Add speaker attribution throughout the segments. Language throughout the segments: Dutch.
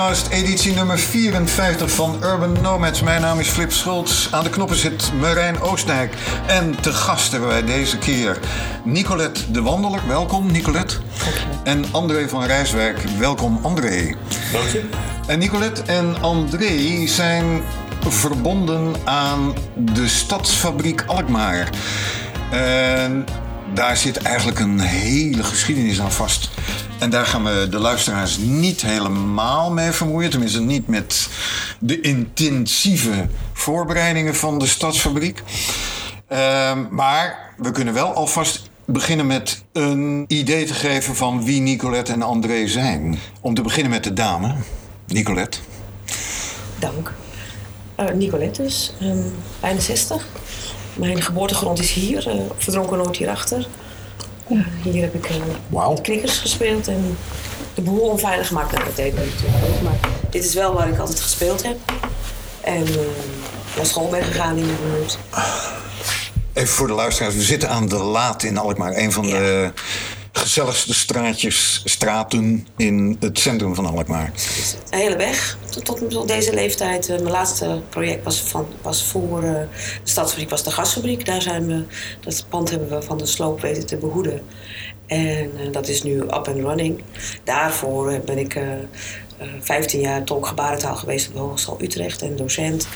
Speaker 1: Podcast editie nummer 54 van Urban Nomads. Mijn naam is Flip Schultz. Aan de knoppen zit Marijn Oostdijk. En te gasten wij deze keer Nicolette de Wandeler. Welkom Nicolette. En André van Rijswijk. Welkom André.
Speaker 2: Dank je.
Speaker 1: En Nicolette en André zijn verbonden aan de Stadsfabriek Alkmaar. En daar zit eigenlijk een hele geschiedenis aan vast. En daar gaan we de luisteraars niet helemaal mee vermoeien. Tenminste, niet met de intensieve voorbereidingen van de Stadsfabriek. Ehm, maar we kunnen wel alvast beginnen met een idee te geven van wie Nicolette en André zijn. Om te beginnen met de dame, Nicolette.
Speaker 3: Dank. Uh, Nicolette dus, um, bijna 60. Mijn geboortegrond is hier, uh, verdronken nooit hierachter. Uh, hier heb ik uh,
Speaker 1: wow.
Speaker 3: knikkers gespeeld en de boel onveilig gemaakt. Nou, dat deed ik natuurlijk maar dit is wel waar ik altijd gespeeld heb. En naar school ben gegaan in de buurt.
Speaker 1: Even voor de luisteraars, we zitten aan de Laat in Alkmaar. Een van ja. de gezelligste straatjes, straten in het centrum van Alkmaar.
Speaker 3: Een hele weg tot, deze leeftijd. Uh, mijn laatste project was, van, was voor uh, de stadsfabriek, was de gasfabriek. Daar zijn we, dat pand hebben we van de sloop weten te behoeden. En uh, dat is nu up and running. Daarvoor ben ik 15 jaar tolk gebarentaal geweest op de Hogeschool Utrecht en docent.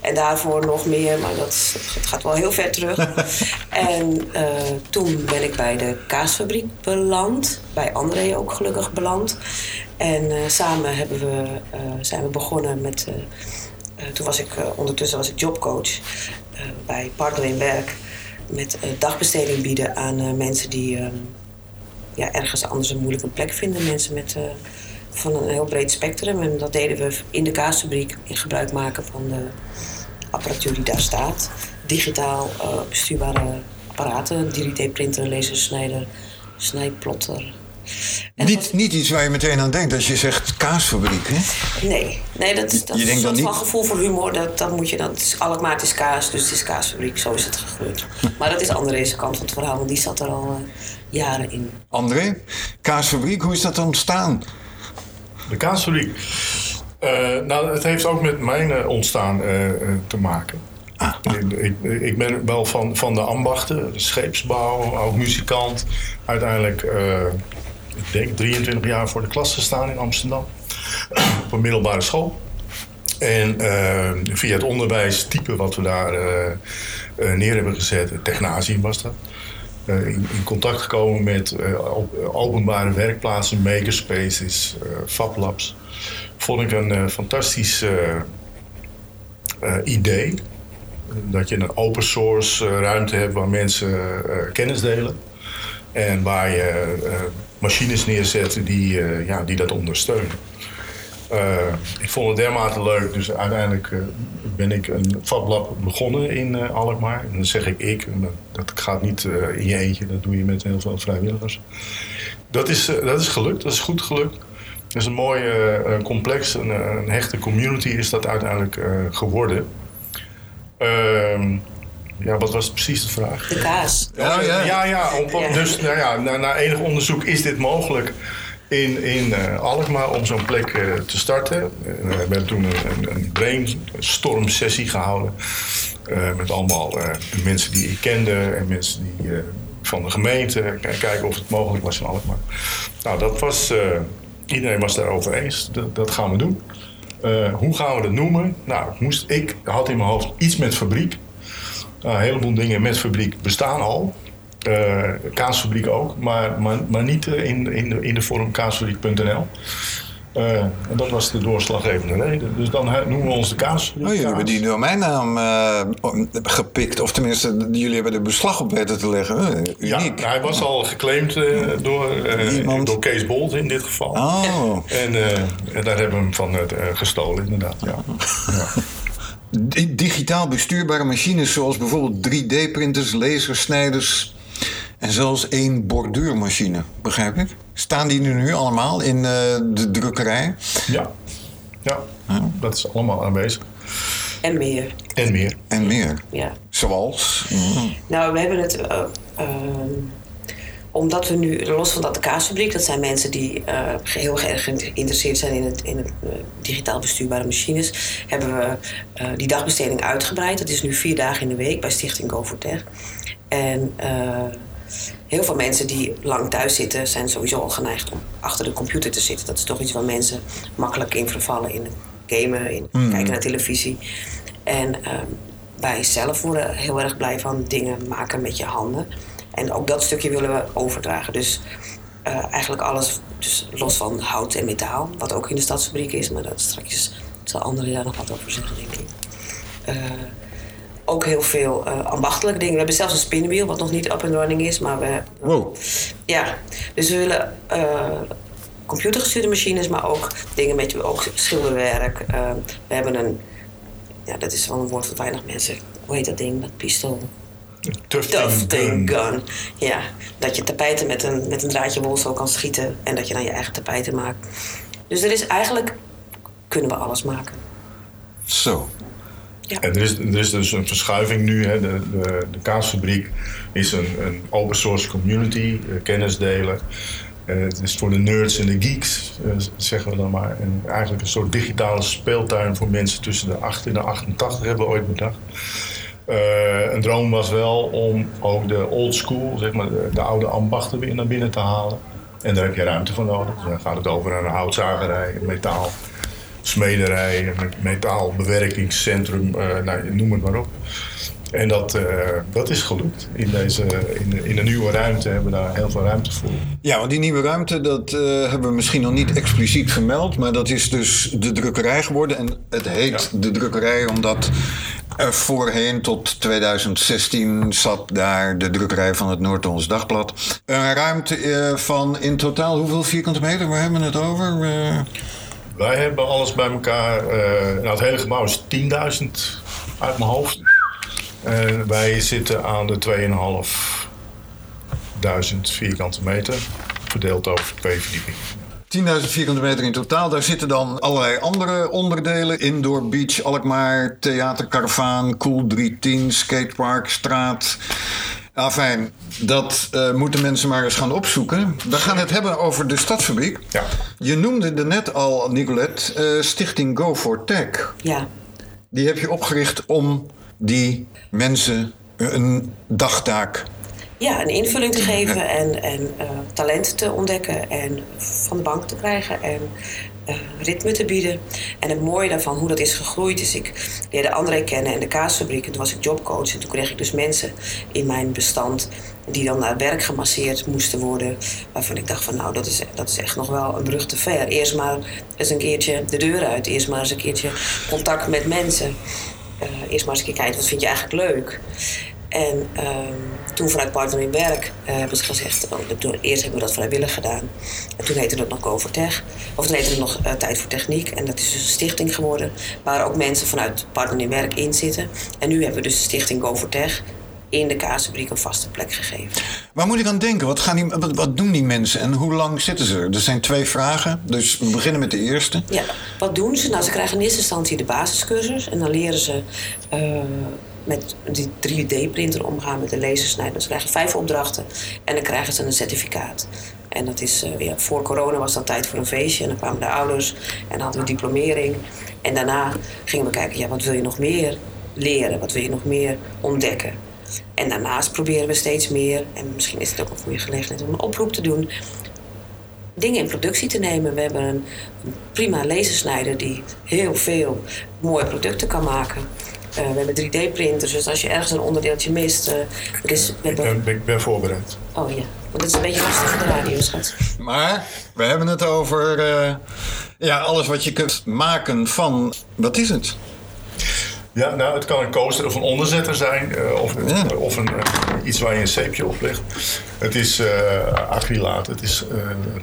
Speaker 3: En daarvoor nog meer, maar dat, dat gaat wel heel ver terug. en uh, toen ben ik bij de kaasfabriek beland. Bij André ook gelukkig beland. En uh, samen hebben we, uh, zijn we begonnen met... toen was ik, ondertussen was ik jobcoach bij Partner in Werk. Met dagbesteding bieden aan mensen die ja, ergens anders een moeilijke plek vinden. Mensen met van een heel breed spectrum. En dat deden we in de kaasfabriek in gebruik maken van de apparatuur die daar staat. Digitaal uh, bestuurbare apparaten, 3D-printer, lasersnijder, snijplotter.
Speaker 1: Niet, niet iets waar je meteen aan denkt als je zegt kaasfabriek, hè?
Speaker 3: Nee, nee dat, is, dat is een soort niet... van gevoel voor humor. Dat, dat moet je dan, het is Alkmaar, het is kaas, dus het is kaasfabriek. Zo is het gegroeid. maar dat is André's kant van het verhaal, want die zat er al uh, jaren in.
Speaker 1: André, kaasfabriek, hoe is dat ontstaan?
Speaker 2: De. Uh, nou, het heeft ook met mijn uh, ontstaan uh, te maken. Ah, ah. Ik, ik, ben wel van, van de ambachten, scheepsbouw, ook muzikant. Uiteindelijk, ik denk 23 jaar voor de klas gestaan in Amsterdam. op een middelbare school. En via het onderwijstype wat we daar neer hebben gezet, technasium was dat. In, in, contact gekomen met openbare werkplaatsen, makerspaces, fablabs vond ik een fantastisch idee. Dat je een open source ruimte hebt waar mensen kennis delen. En waar je machines neerzet die, ja, die dat ondersteunen. Ik vond het dermate leuk, dus uiteindelijk ben ik een fablab begonnen in Alkmaar. En dan zeg ik ik, dat gaat niet in je eentje, dat doe je met heel veel vrijwilligers. Dat is, dat is gelukt, dat is goed gelukt. Het is een mooi uh, complex, een, een, hechte community is dat uiteindelijk uh, geworden. Uh, ja, wat was precies de vraag?
Speaker 3: De kaas.
Speaker 2: Ja, ja. ja, ja, op, ja. Dus nou ja, na, na, enig onderzoek is dit mogelijk in, in uh, Alkmaar om zo'n plek te starten. we hebben toen een, een brainstorm sessie gehouden. met allemaal mensen die ik kende en mensen die van de gemeente. Kijken of het mogelijk was in Alkmaar. Nou, dat was Iedereen was daarover eens. Dat, dat gaan we doen. Hoe gaan we dat noemen? Nou, moest, ik had in mijn hoofd iets met fabriek. Uh, een heleboel dingen met fabriek bestaan al. Uh, kaasfabriek ook, maar, maar, maar niet in, in, de, in de vorm kaasfabriek.nl. Uh, en dat was de doorslaggevende reden. Dus dan noemen we ons de kaas.
Speaker 1: Oh, jullie hebben die domeinnaam uh, gepikt. Of tenminste, jullie hebben er beslag op weten te leggen. Uh, uniek.
Speaker 2: Ja, hij was al geclaimd door, door Kees Bolt in dit geval.
Speaker 1: Oh.
Speaker 2: En, en daar hebben we hem van gestolen, inderdaad. Ja. ja.
Speaker 1: Digitaal bestuurbare machines zoals bijvoorbeeld 3D-printers, lasersnijders en zelfs één borduurmachine, begrijp ik? Staan die nu allemaal in uh, de drukkerij?
Speaker 2: Ja. ja, dat is allemaal aanwezig.
Speaker 3: En meer.
Speaker 2: En meer.
Speaker 1: En meer.
Speaker 3: Ja.
Speaker 1: Zoals?
Speaker 3: Mm. Nou, we hebben het. Uh, uh, omdat we nu, los van dat de kaasfabriek, dat zijn mensen die uh, heel erg geïnteresseerd zijn in het, in het uh, digitaal bestuurbare machines, hebben we uh, die dagbesteding uitgebreid. Dat is nu vier dagen in de week bij Stichting Go En heel veel mensen die lang thuis zitten, zijn sowieso al geneigd om achter de computer te zitten. Dat is toch iets waar mensen makkelijk in vervallen in gamen, in mm. kijken naar televisie. En wij zelf worden heel erg blij van dingen maken met je handen. En ook dat stukje willen we overdragen. Dus uh, eigenlijk alles, dus los van hout en metaal, wat ook in de stadsfabriek is, maar dat straks zal anderen daar nog wat over zeggen, denk ik. Uh, ook heel veel uh, ambachtelijke dingen. We hebben zelfs een spinnenwiel, wat nog niet up and running is, maar we.
Speaker 1: Wow.
Speaker 3: Ja, dus we willen computergestuurde machines, maar ook dingen met ook schilderwerk. we hebben een, ja, dat is wel een woord wat weinig mensen. Hoe heet dat ding? Dat pistool.
Speaker 2: Tufting gun. gun.
Speaker 3: Ja, dat je tapijten met een, met een draadje wol zo kan schieten en dat je dan je eigen tapijten maakt. Dus er is eigenlijk, kunnen we alles maken.
Speaker 1: Zo.
Speaker 2: En er is, er is dus een verschuiving nu. Hè. De, de, kaasfabriek is een, een open source community, uh, kennis delen. Uh, het is voor de nerds en de geeks, uh, zeggen we dan maar. En eigenlijk een soort digitale speeltuin voor mensen tussen de 8 en de 88 hebben we ooit bedacht. Een droom was wel om ook de old school, zeg maar, de, de, oude ambachten weer naar binnen te halen. En daar heb je ruimte voor nodig. Dus dan gaat het over een houtzagerij, metaal smederij, een metaalbewerkingscentrum, uh, nou, noem het maar op. En dat, uh, dat is gelukt. In, deze, in, in de nieuwe ruimte hebben we daar heel veel ruimte voor.
Speaker 1: Ja, want die nieuwe ruimte, dat uh, hebben we misschien nog niet expliciet vermeld. Maar dat is dus de drukkerij geworden. En het heet de drukkerij omdat er voorheen tot 2016 zat daar de drukkerij van het Noord-Hollands Dagblad. Een ruimte uh, van in totaal hoeveel vierkante meter? Waar hebben we het over?
Speaker 2: Wij hebben alles bij elkaar. nou, het hele gebouw is 10.000 uit mijn hoofd. En wij zitten aan de 2.500 vierkante meter, verdeeld over twee verdiepingen.
Speaker 1: 10.000 vierkante meter in totaal. Daar zitten dan allerlei andere onderdelen. Indoor Beach, Alkmaar, Theaterkaravaan, Cool 310, Skatepark, Straat. Afijn, dat uh, moeten mensen maar eens gaan opzoeken. We gaan het hebben over de stadsfabriek.
Speaker 2: Ja.
Speaker 1: Je noemde er net al, Nicolette, uh, Stichting Go for Tech.
Speaker 3: Ja.
Speaker 1: Die heb je opgericht om die mensen een dagtaak
Speaker 3: ja, een invulling te geven en, en uh, talent te ontdekken en van de bank te krijgen en ritme te bieden. En het mooie daarvan, hoe dat is gegroeid, is ik leerde André kennen in de kaasfabriek en toen was ik jobcoach en toen kreeg ik dus mensen in mijn bestand die dan naar werk gemasseerd moesten worden. Waarvan ik dacht van nou, dat is, dat is echt nog wel een brug te ver. Eerst maar eens een keertje de deur uit. Eerst maar eens een keertje contact met mensen. Uh, eerst maar eens een keer kijken, wat vind je eigenlijk leuk? En um, toen vanuit Partner in Werk uh, hebben ze gezegd... Oh, toen, eerst hebben we dat vrijwillig gedaan. En toen heette het nog Overtech. Of toen heette het nog uh, Tijd voor Techniek. En dat is dus een stichting geworden... waar ook mensen vanuit Partner in Werk in zitten. En nu hebben we dus de stichting Overtech in de kaasfabriek een vaste plek gegeven.
Speaker 1: Waar moet ik aan denken? Wat, gaan die, wat, wat, doen die mensen en hoe lang zitten ze er? Er zijn twee vragen, dus we beginnen met de eerste.
Speaker 3: Ja, wat doen ze? Nou, ze krijgen in eerste instantie de basiscursus en dan leren ze uh, met die 3D-printer omgaan, met de lasersnijder. Ze krijgen vijf opdrachten en dan krijgen ze een certificaat. En dat is, ja, voor corona was dat tijd voor een feestje. En dan kwamen de ouders en dan hadden we diplomering. En daarna gingen we kijken, ja, wat wil je nog meer leren? Wat wil je nog meer ontdekken? En daarnaast proberen we steeds meer, en misschien is het ook een goede gelegenheid om een oproep te doen, dingen in productie te nemen. We hebben een prima lasersnijder die heel veel mooie producten kan maken. Uh, we hebben 3D-printers, dus als je ergens een onderdeeltje mist. Uh, is,
Speaker 2: hebben... ik, ben, ik ben voorbereid.
Speaker 3: Oh ja, want het is een beetje lastig voor de radio, schat.
Speaker 1: Maar we hebben het over uh, ja, alles wat je kunt maken van. Wat is het?
Speaker 2: Ja, nou, het kan een coaster of een onderzetter zijn. Uh, of, ja. of een, uh, iets waar je een zeepje op legt. Het is uh, acrylaat, het is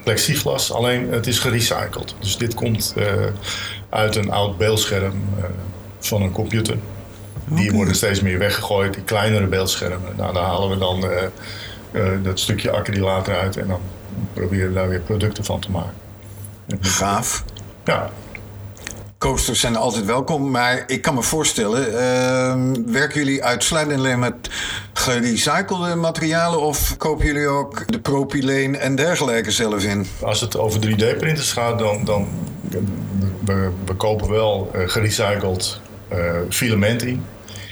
Speaker 2: plexiglas, alleen het is gerecycled. Dus dit komt uit een oud beeldscherm van een computer. Die okay. worden steeds meer weggegooid, die kleinere beeldschermen. Nou, daar halen we dan dat stukje acrylaat eruit en dan proberen we daar weer producten van te maken.
Speaker 1: Gaaf.
Speaker 2: Ja,
Speaker 1: Coasters zijn altijd welkom, maar ik kan me voorstellen, uh, werken jullie uitsluitend alleen met gerecyclede materialen of kopen jullie ook de propyleen en dergelijke zelf in?
Speaker 2: Als het over 3D-printers gaat, dan, dan we, we kopen wel uh, gerecycled uh, filament in.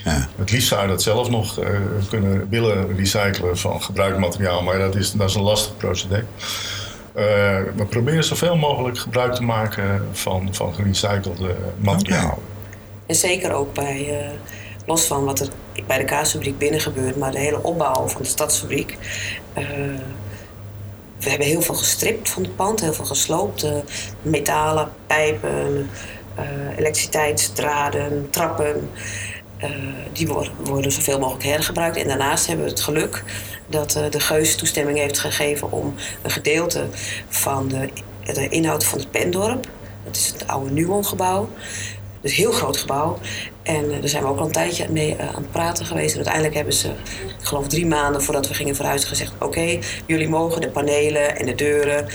Speaker 2: Ja. Het liefst zou je dat zelf nog uh, kunnen willen recyclen van gebruikt materiaal, maar dat is, dat is een lastig procedé. Uh, we proberen zoveel mogelijk gebruik te maken van, van gerecyclede materiaal. Okay.
Speaker 3: En zeker ook bij, uh, los van wat er bij de kaasfabriek binnen gebeurt, maar de hele opbouw van de stadsfabriek. we hebben heel veel gestript van het pand, heel veel gesloopt. metalen, pijpen, elektriciteitsdraden, trappen. Uh, die worden, zoveel mogelijk hergebruikt. En daarnaast hebben we het geluk dat uh, de Geus toestemming heeft gegeven om een gedeelte van de, de inhoud van het Pendorp, dat is het oude Nuon-gebouw, dus een heel groot gebouw. En uh, daar zijn we ook al een tijdje mee aan het praten geweest. En uiteindelijk hebben ze, ik geloof drie maanden voordat we gingen verhuizen, gezegd: Oké, jullie mogen de panelen en de deuren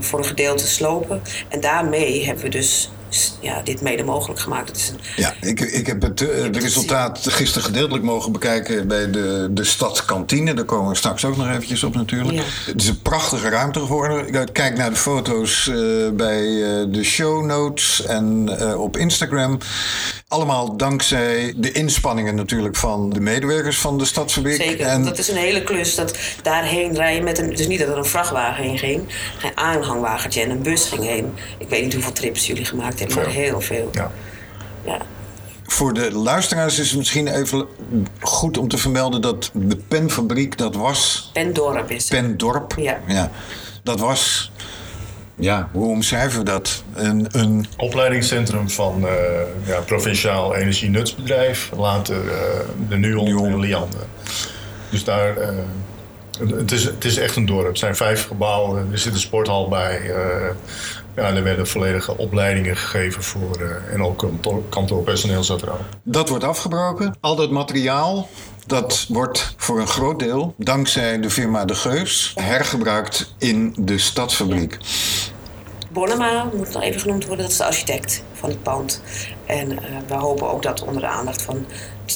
Speaker 3: voor een gedeelte slopen. En daarmee hebben we dus ja, dit mede mogelijk gemaakt. Het is een,
Speaker 1: ja, ik, ik heb het, uh, het resultaat gisteren gedeeltelijk mogen bekijken bij de, de stadskantine. Daar komen we straks ook nog eventjes op natuurlijk. Ja. Het is een prachtige ruimte geworden. Kijk naar de foto's uh, bij de show notes en op Instagram. Allemaal dankzij de inspanningen natuurlijk van de medewerkers van de Stadsfabriek.
Speaker 3: Zeker, en... dat is een hele klus. Dat daarheen rijden met een... Dus niet dat er een vrachtwagen heen ging. Een aanhangwagentje en een bus ging heen. Ik weet niet hoeveel trips jullie gemaakt hebben, maar heel veel. Ja. ja.
Speaker 1: Voor de luisteraars is het misschien even goed om te vermelden dat de penfabriek, dat was...
Speaker 3: Pendorp is
Speaker 1: het. Pendorp, ja. ja. Dat was ja, hoe omschrijven we dat? Een, een...
Speaker 2: Opleidingscentrum van uh, ja, Provinciaal Energienutsbedrijf, later uh, de Nuon, Nuon. en Liander. Dus daar, uh, het, is, het is echt een dorp. Het zijn vijf gebouwen, er zit een sporthal bij. ja, er werden volledige opleidingen gegeven voor, en ook kantoor, kantoorpersoneel zat er ook.
Speaker 1: Dat wordt afgebroken. Al dat materiaal dat wordt voor een groot deel, dankzij de firma De Geus, hergebruikt in de stadsfabriek.
Speaker 3: Bonnema moet nog even genoemd worden, dat is de architect van het pand. En uh, we hopen ook dat onder de aandacht van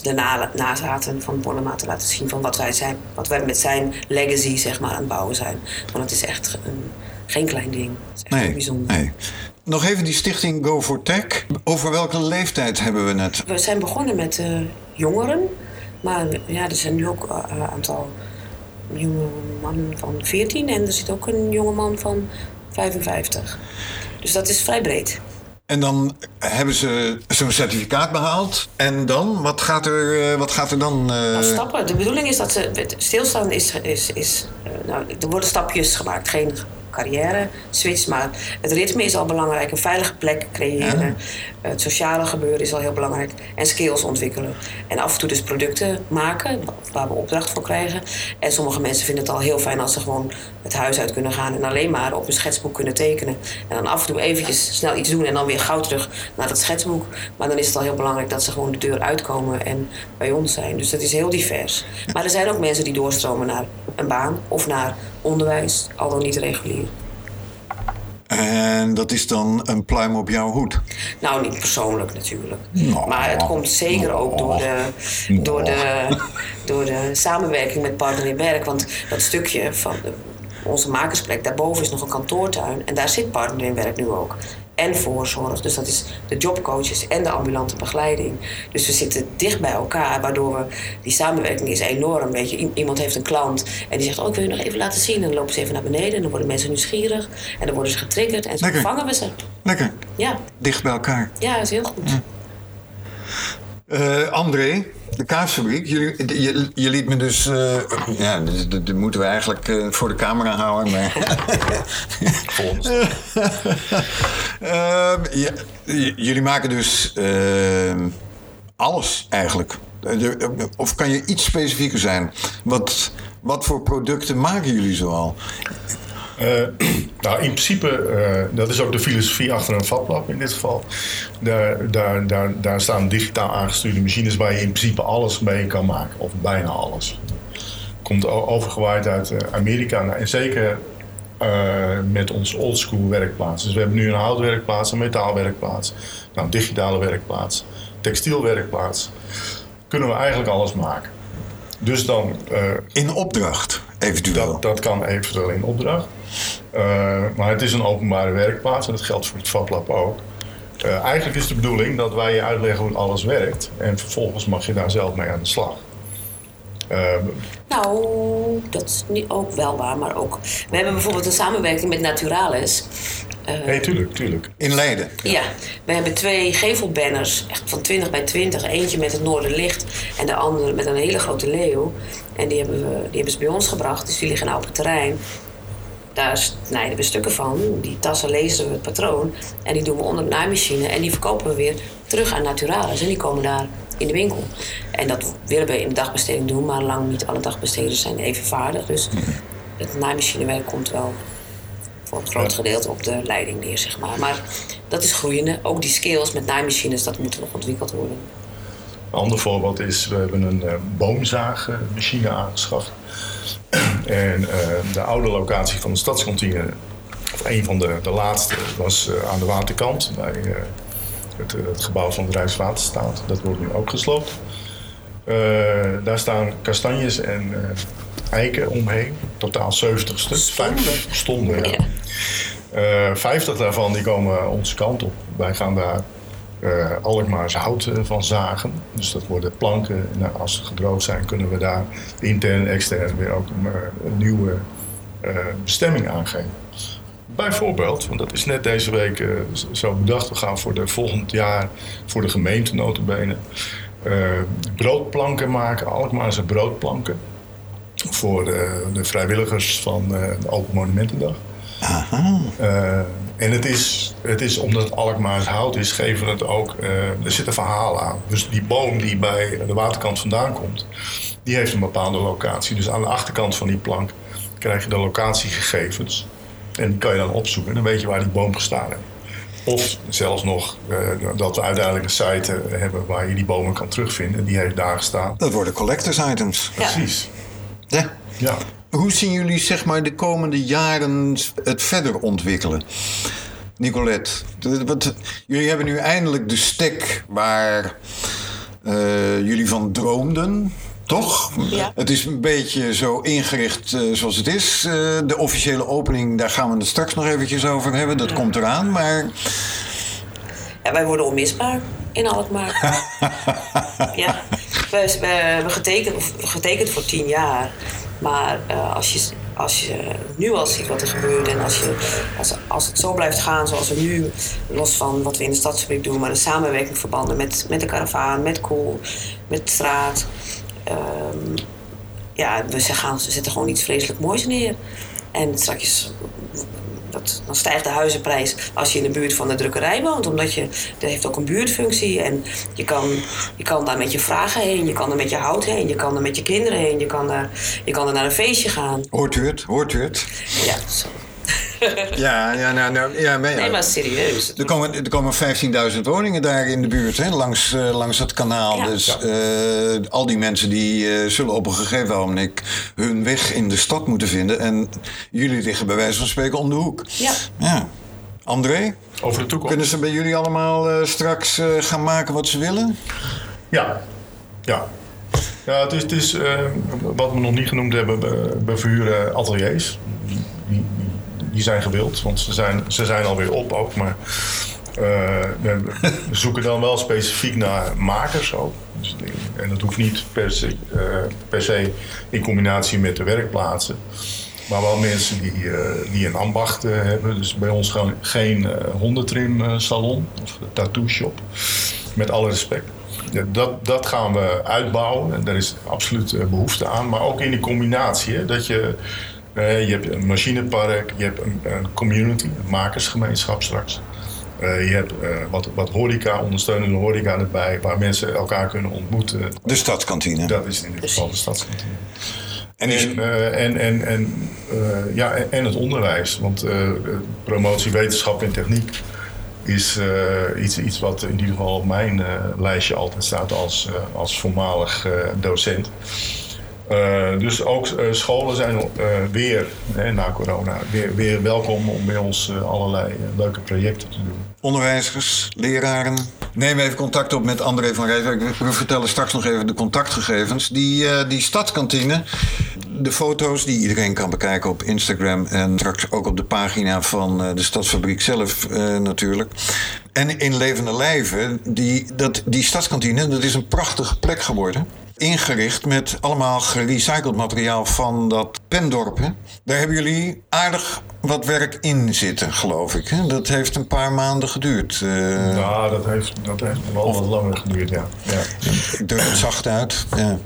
Speaker 3: de nazaten van Bonnema te laten zien van wat wij zijn, wat wij met zijn legacy zeg maar aan het bouwen zijn. Want het is echt een, geen klein ding. Het is echt nee, bijzonder. Nee.
Speaker 1: Nog even die stichting Go for Tech. Over welke leeftijd hebben we het?
Speaker 3: We zijn begonnen met uh, jongeren. Maar ja, er zijn nu ook een uh, aantal jonge mannen van 14 en er zit ook een jonge man van 55. Dus dat is vrij breed.
Speaker 1: En dan hebben ze zo'n certificaat behaald. En dan? Wat gaat er, eh, wat gaat er dan? Uh...
Speaker 3: Nou, stappen. De bedoeling is dat ze. Stilstaan is. is, is uh, nou, er worden stapjes gemaakt. Geen carrière switch. Maar het ritme is al belangrijk. Een veilige plek creëren. Het sociale gebeuren is al heel belangrijk. En skills ontwikkelen. En af en toe dus producten maken. Waar we opdracht voor krijgen. En sommige mensen vinden het al heel fijn als ze gewoon het huis uit kunnen gaan. En alleen maar op een schetsboek kunnen tekenen. En dan af en toe eventjes snel iets doen. En dan weer gauw terug naar dat schetsboek. Maar dan is het al heel belangrijk dat ze gewoon de deur uitkomen. En bij ons zijn. Dus dat is heel divers. Maar er zijn ook mensen die doorstromen naar een baan. Of naar onderwijs. Al dan niet regulier.
Speaker 1: En dat is dan een pluim op jouw hoed?
Speaker 3: Nou, niet persoonlijk natuurlijk. Nou, maar het komt zeker ook door de, door, de, door de samenwerking met Partner in Werk. Want dat stukje van de, onze makersplek, daarboven is nog een kantoortuin. En daar zit Partner in Werk nu ook en voorzorg. Dus dat is de jobcoaches en de ambulante begeleiding. Dus we zitten dicht bij elkaar, waardoor we die samenwerking is enorm. Weet je, iemand heeft een klant en die zegt: Oh, ik wil je nog even laten zien. En dan lopen ze even naar beneden en dan worden mensen nieuwsgierig en dan worden ze getriggerd en zo vangen we ze.
Speaker 1: Lekker. Ja. Dicht bij elkaar.
Speaker 3: Ja, dat is heel goed.
Speaker 1: Uh, André, de kaasfabriek. Je, je, je, liet me dus. Uh, ja, dat moeten we eigenlijk uh, voor de camera houden. Maar. Ehm, ja, jullie maken dus ehm, alles eigenlijk. Of kan je iets specifieker zijn? Wat, wat voor producten maken jullie zoal?
Speaker 2: Uh, nou, in principe, uh, dat is ook de filosofie achter een vatlab in dit geval. Daar, daar, daar, daar staan digitaal aangestuurde machines waar je in principe alles mee kan maken, of bijna alles. Komt overgewaaid uit eh, Amerika en zeker met onze oldschool werkplaats. Dus we hebben nu een houtwerkplaats, een metaalwerkplaats, nou, een digitale werkplaats, textielwerkplaats. Kunnen we eigenlijk alles maken. Dus dan, eh,
Speaker 1: In opdracht, eventueel.
Speaker 2: dat, dat kan eventueel in opdracht. Eh, maar het is een openbare werkplaats en dat geldt voor het vatlab ook. Eh, eigenlijk is de bedoeling dat wij je uitleggen hoe alles werkt. En vervolgens mag je daar zelf mee aan de slag. Eh,
Speaker 3: Nou, dat is niet ook wel waar, maar ook... We hebben bijvoorbeeld een samenwerking met Naturalis. Eh,
Speaker 2: nee, tuurlijk, tuurlijk.
Speaker 1: In Leiden.
Speaker 3: Ja, we hebben twee gevelbanners, echt van 20 bij 20. Eentje met het Noorderlicht en de andere met een hele grote leeuw. En die hebben, we, die hebben ze bij ons gebracht, dus die liggen nou op het terrein. Daar snijden we stukken van. Die tassen lezen we het patroon. En die doen we onder de naaimachine. En die verkopen we weer terug aan Naturalis. En die komen daar in de winkel. En dat willen we in de dagbesteding doen. Maar lang niet alle dagbesteders zijn even vaardig. Dus het naaimachinewerk komt wel voor een groot gedeelte op de leiding neer, zeg maar. Maar dat is groeiende. Ook die skills met naaimachines, dat moet nog ontwikkeld worden.
Speaker 2: Een ander voorbeeld is, we hebben een eh, boomzaagmachine aangeschaft. en eh, de oude locatie van de stadskantine, of een van de, de laatste, was eh, aan de waterkant bij het, het gebouw van het Rijkswaterstaat. Dat wordt nu ook gesloopt. Daar staan kastanjes en eiken omheen, totaal 70 stuk.
Speaker 3: Stonden.
Speaker 2: Vijf- stonden ja.
Speaker 3: Ja.
Speaker 2: Eh, 50 daarvan die komen onze kant op. Wij gaan daar eh Alkmaars hout eh, van zagen. Dus dat worden planken. Nou, als ze gedroogd zijn, kunnen we daar intern en extern weer ook een, eh, nieuwe bestemming aangeven. Bijvoorbeeld, want dat is net deze week zo bedacht. We gaan voor de volgend jaar voor de gemeente notabene broodplanken maken. Alkmaarse broodplanken. Voor de, de vrijwilligers van eh, de Open Monumentendag. Eh, en het is, het is, omdat het Alkmaars hout is, geven we het ook, eh, er zit een verhaal aan. Dus die boom die bij de waterkant vandaan komt, die heeft een bepaalde locatie. Dus aan de achterkant van die plank krijg je de locatiegegevens. En die kan je dan opzoeken. Dan weet je waar die boom gestaan heeft. Of zelfs nog eh, dat we uiteindelijk een site hebben waar je die bomen kan terugvinden. Die heeft daar gestaan.
Speaker 1: Dat worden collectors items.
Speaker 2: Precies.
Speaker 1: Ja.
Speaker 2: Ja.
Speaker 1: Hoe zien jullie zeg maar, de komende jaren het verder ontwikkelen? Nicolette, wat, jullie hebben nu eindelijk de stek waar eh, jullie van droomden, toch?
Speaker 3: Ja.
Speaker 1: Het is een beetje zo ingericht eh, zoals het is. Eh, de officiële opening, daar gaan we het straks nog eventjes over hebben. Dat komt eraan, maar
Speaker 3: Ja, wij worden onmisbaar in Alkmaar. ja, we, we hebben getekend voor tien jaar. Maar eh, als, je, als je nu al ziet wat er gebeurt en als, je, als, als het zo blijft gaan zoals we nu, los van wat we in de stadsfabriek doen, maar de samenwerking verbanden met, met de karavaan, met Cool, met Straat. ehm, ja, we, gaan, ze zetten gewoon iets vreselijk moois neer. En straks, dat, dan stijgt de huizenprijs als je in de buurt van de drukkerij woont. Omdat je, dat heeft ook een buurtfunctie. En je kan, je kan daar met je vragen heen, je kan er met je hout heen, je kan er met je kinderen heen, je kan er, je kan er naar een feestje gaan.
Speaker 1: hoort u het? Hoort u het?
Speaker 3: Ja, zo.
Speaker 1: Ja, ja, nou, nou, ja, maar, ja.
Speaker 3: Nee, maar serieus.
Speaker 1: Er komen, er komen 15.000 woningen daar in de buurt, hè, langs, eh, langs het kanaal.
Speaker 3: Ja.
Speaker 1: Dus eh, al die mensen die eh, zullen op een gegeven moment hun weg in de stad moeten vinden. En jullie liggen bij wijze van spreken om de hoek.
Speaker 3: Ja.
Speaker 1: Ja. André,
Speaker 2: Over de toekomst.
Speaker 1: kunnen ze bij jullie allemaal eh, straks eh, gaan maken wat ze willen?
Speaker 2: Ja, ja. Ja, het is, het is eh, wat we nog niet genoemd hebben, we verhuren ateliers. Die, zijn gewild, want ze zijn, ze zijn alweer op ook. Maar eh, we, zoeken dan wel specifiek naar makers ook. Dus, en dat hoeft niet per se, eh, per se in combinatie met de werkplaatsen. Maar wel mensen die, eh, die een ambacht hebben. Dus bij ons gewoon geen eh hondentrim eh, salon of tattoo shop. Met alle respect. Dat, dat gaan we uitbouwen en daar is absoluut eh, behoefte aan. Maar ook in die combinatie, hè, dat je, eh, je hebt een machinepark, je hebt een, een community, een makersgemeenschap straks. Eh, je hebt eh, wat, wat horeca, ondersteunende horeca erbij, waar mensen elkaar kunnen ontmoeten.
Speaker 1: De stadskantine.
Speaker 2: Dat is in dit geval de stadskantine.
Speaker 1: En is,
Speaker 2: En, eh, en, en, en, eh, ja, en, het onderwijs. Want eh, promotie wetenschap en techniek is eh, iets, iets wat in ieder geval op mijn eh, lijstje altijd staat als, eh, als voormalig eh, docent. Eh, dus ook eh, scholen zijn eh, weer, hè, na corona, weer, weer welkom om bij ons allerlei leuke projecten te doen.
Speaker 1: Onderwijzers, leraren. Neem even contact op met André van Rijswijk. We- vertellen straks nog even de contactgegevens. Die, die stadskantine, de foto's die iedereen kan bekijken op Instagram... en straks ook op de pagina van de Stadsfabriek zelf natuurlijk. En in levende lijven, die, dat, die stadskantine, dat is een prachtige plek geworden. Ingericht met allemaal gerecycled materiaal van dat pendorp. Hè? Daar hebben jullie aardig wat werk in zitten, geloof ik. Hè? Dat heeft een paar maanden geduurd. eh,
Speaker 2: Nou, dat heeft, dat heeft wel wat langer geduurd, ja. ja.
Speaker 1: Ik druk het zacht uit. Ja.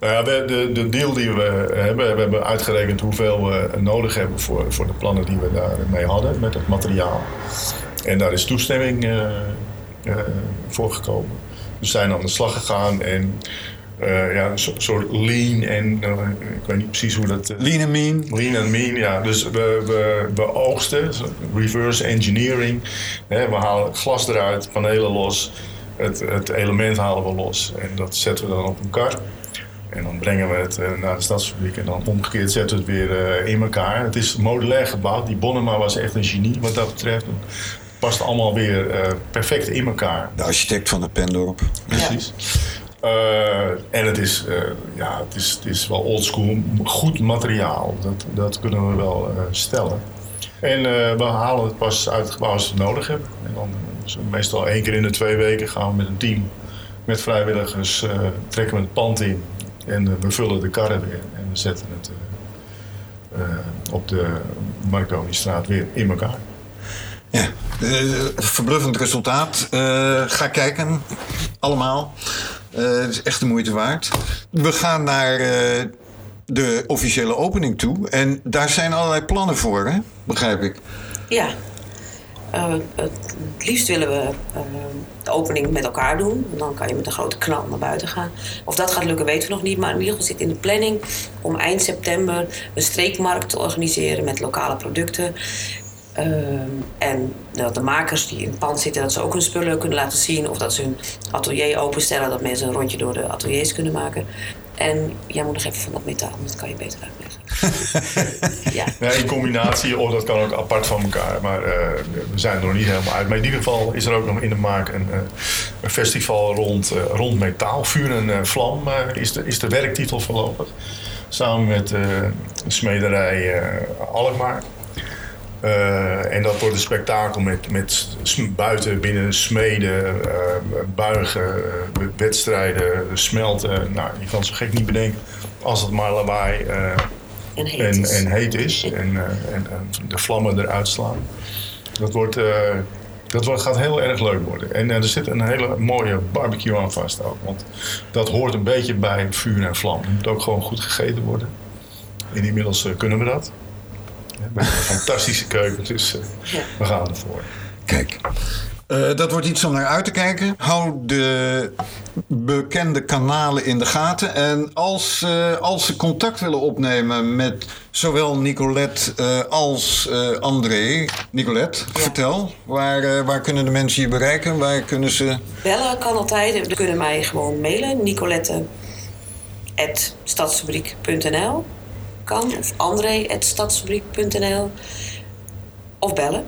Speaker 2: Nou ja, we, de, de deal die we hebben, we hebben uitgerekend hoeveel we nodig hebben voor, voor de plannen die we daarmee hadden met het materiaal. En daar is toestemming eh, voor gekomen. We zijn aan de slag gegaan en eh, ja, een soort, lean en eh, ik weet niet precies hoe dat. eh,
Speaker 1: Lean and mean.
Speaker 2: Lean and mean, ja. Dus we, we, we oogsten, reverse engineering. Hè, we halen glas eruit, panelen los. Het, het element halen we los. En dat zetten we dan op een kar. En dan brengen we het naar de stadsfabriek. En dan omgekeerd zetten we het weer in elkaar. Het is modulair gebouwd. Die Bonnema was echt een genie wat dat betreft. Het past allemaal weer eh, perfect in elkaar.
Speaker 1: De architect van het pendorp.
Speaker 2: Precies. Eh, en het is, eh, ja, het, is, het is wel oldschool, goed materiaal. Dat, dat kunnen we wel eh, stellen. En we halen het pas uit het gebouw als we het nodig hebben. En dan zo meestal één keer in de twee weken gaan we met een team, met vrijwilligers, trekken we het pand in. En we vullen de karren weer. En we zetten het op de Marconi-straat weer in elkaar.
Speaker 1: Ja, verbluffend resultaat. Ga kijken, allemaal. Eh, het is echt de moeite waard. We gaan naar eh, de officiële opening toe. En daar zijn allerlei plannen voor, hè? begrijp ik.
Speaker 3: Ja. Eh, het liefst willen we de opening met elkaar doen. En dan kan je met een grote knal naar buiten gaan. Of dat gaat lukken, weten we nog niet. Maar in ieder geval zit in de planning om eind september een streekmarkt te organiseren met lokale producten. Ehm, en dat de makers die in het pand zitten, dat ze ook hun spullen kunnen laten zien. Of dat ze hun atelier openstellen, dat mensen een rondje door de ateliers kunnen maken. En jij moet nog even van dat metaal, dat kan je beter uitleggen. ja.
Speaker 2: Ja, in combinatie, of dat kan ook apart van elkaar. Maar eh, we zijn er nog niet helemaal uit. Maar in ieder geval is er ook nog in de maak een, eh, een festival rond, eh, rond metaal. Vuur en vlam is, de, is de werktitel voorlopig. Samen met de smederij Alkmaar. Eh, en dat wordt een spektakel met, met buiten, binnen smeden, eh, buigen, eh, wedstrijden, smelten. Nou, je kan zo gek niet bedenken als het maar lawaai
Speaker 3: En heet
Speaker 2: en,
Speaker 3: is.
Speaker 2: en heet is en, en, de vlammen eruit slaan. Dat, wordt, dat wordt, gaat heel erg leuk worden. En er zit een hele mooie barbecue aan vast ook. Want dat hoort een beetje bij vuur en vlam. Het moet ook gewoon goed gegeten worden. En inmiddels kunnen we dat. Met een fantastische keuken, dus eh,
Speaker 3: Ja.
Speaker 2: we gaan ervoor.
Speaker 1: Kijk. Eh, dat wordt iets om naar uit te kijken. Hou de bekende kanalen in de gaten. En als, eh, als ze contact willen opnemen met zowel Nicolette eh, als eh, André. Nicolette, vertel. Waar, eh, waar kunnen de mensen je bereiken? Waar kunnen ze...
Speaker 3: Bellen kan altijd. Ze kunnen mij gewoon mailen. Nicolette.stadsfabriek.nl kan. Of André.stadsfabriek.nl Of bellen.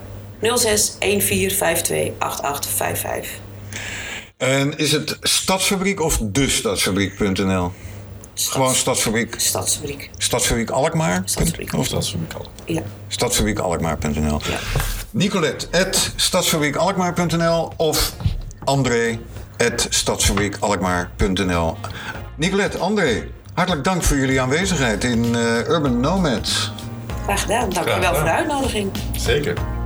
Speaker 3: 06 14 52 8855.
Speaker 1: En is het Stadsfabriek of de Stadsfabriek.nl? Gewoon Stadsfabriek.
Speaker 3: Stadsfabriek.
Speaker 1: Stadsfabriek Alkmaar?
Speaker 3: Stadsfabriek.
Speaker 1: Of
Speaker 2: voor mij
Speaker 3: Ja.
Speaker 1: stadsfabriekalkmaar.nl.
Speaker 3: ja.
Speaker 1: Nicolette, at stadsfabriekalkmaar.nl of André, at stadsfabriekalkmaar.nl. Nicolette, André, hartelijk dank voor jullie aanwezigheid in eh, Urban Nomads.
Speaker 3: Graag gedaan. Dank je
Speaker 2: Graag
Speaker 3: wel voor de uitnodiging.
Speaker 2: Zeker.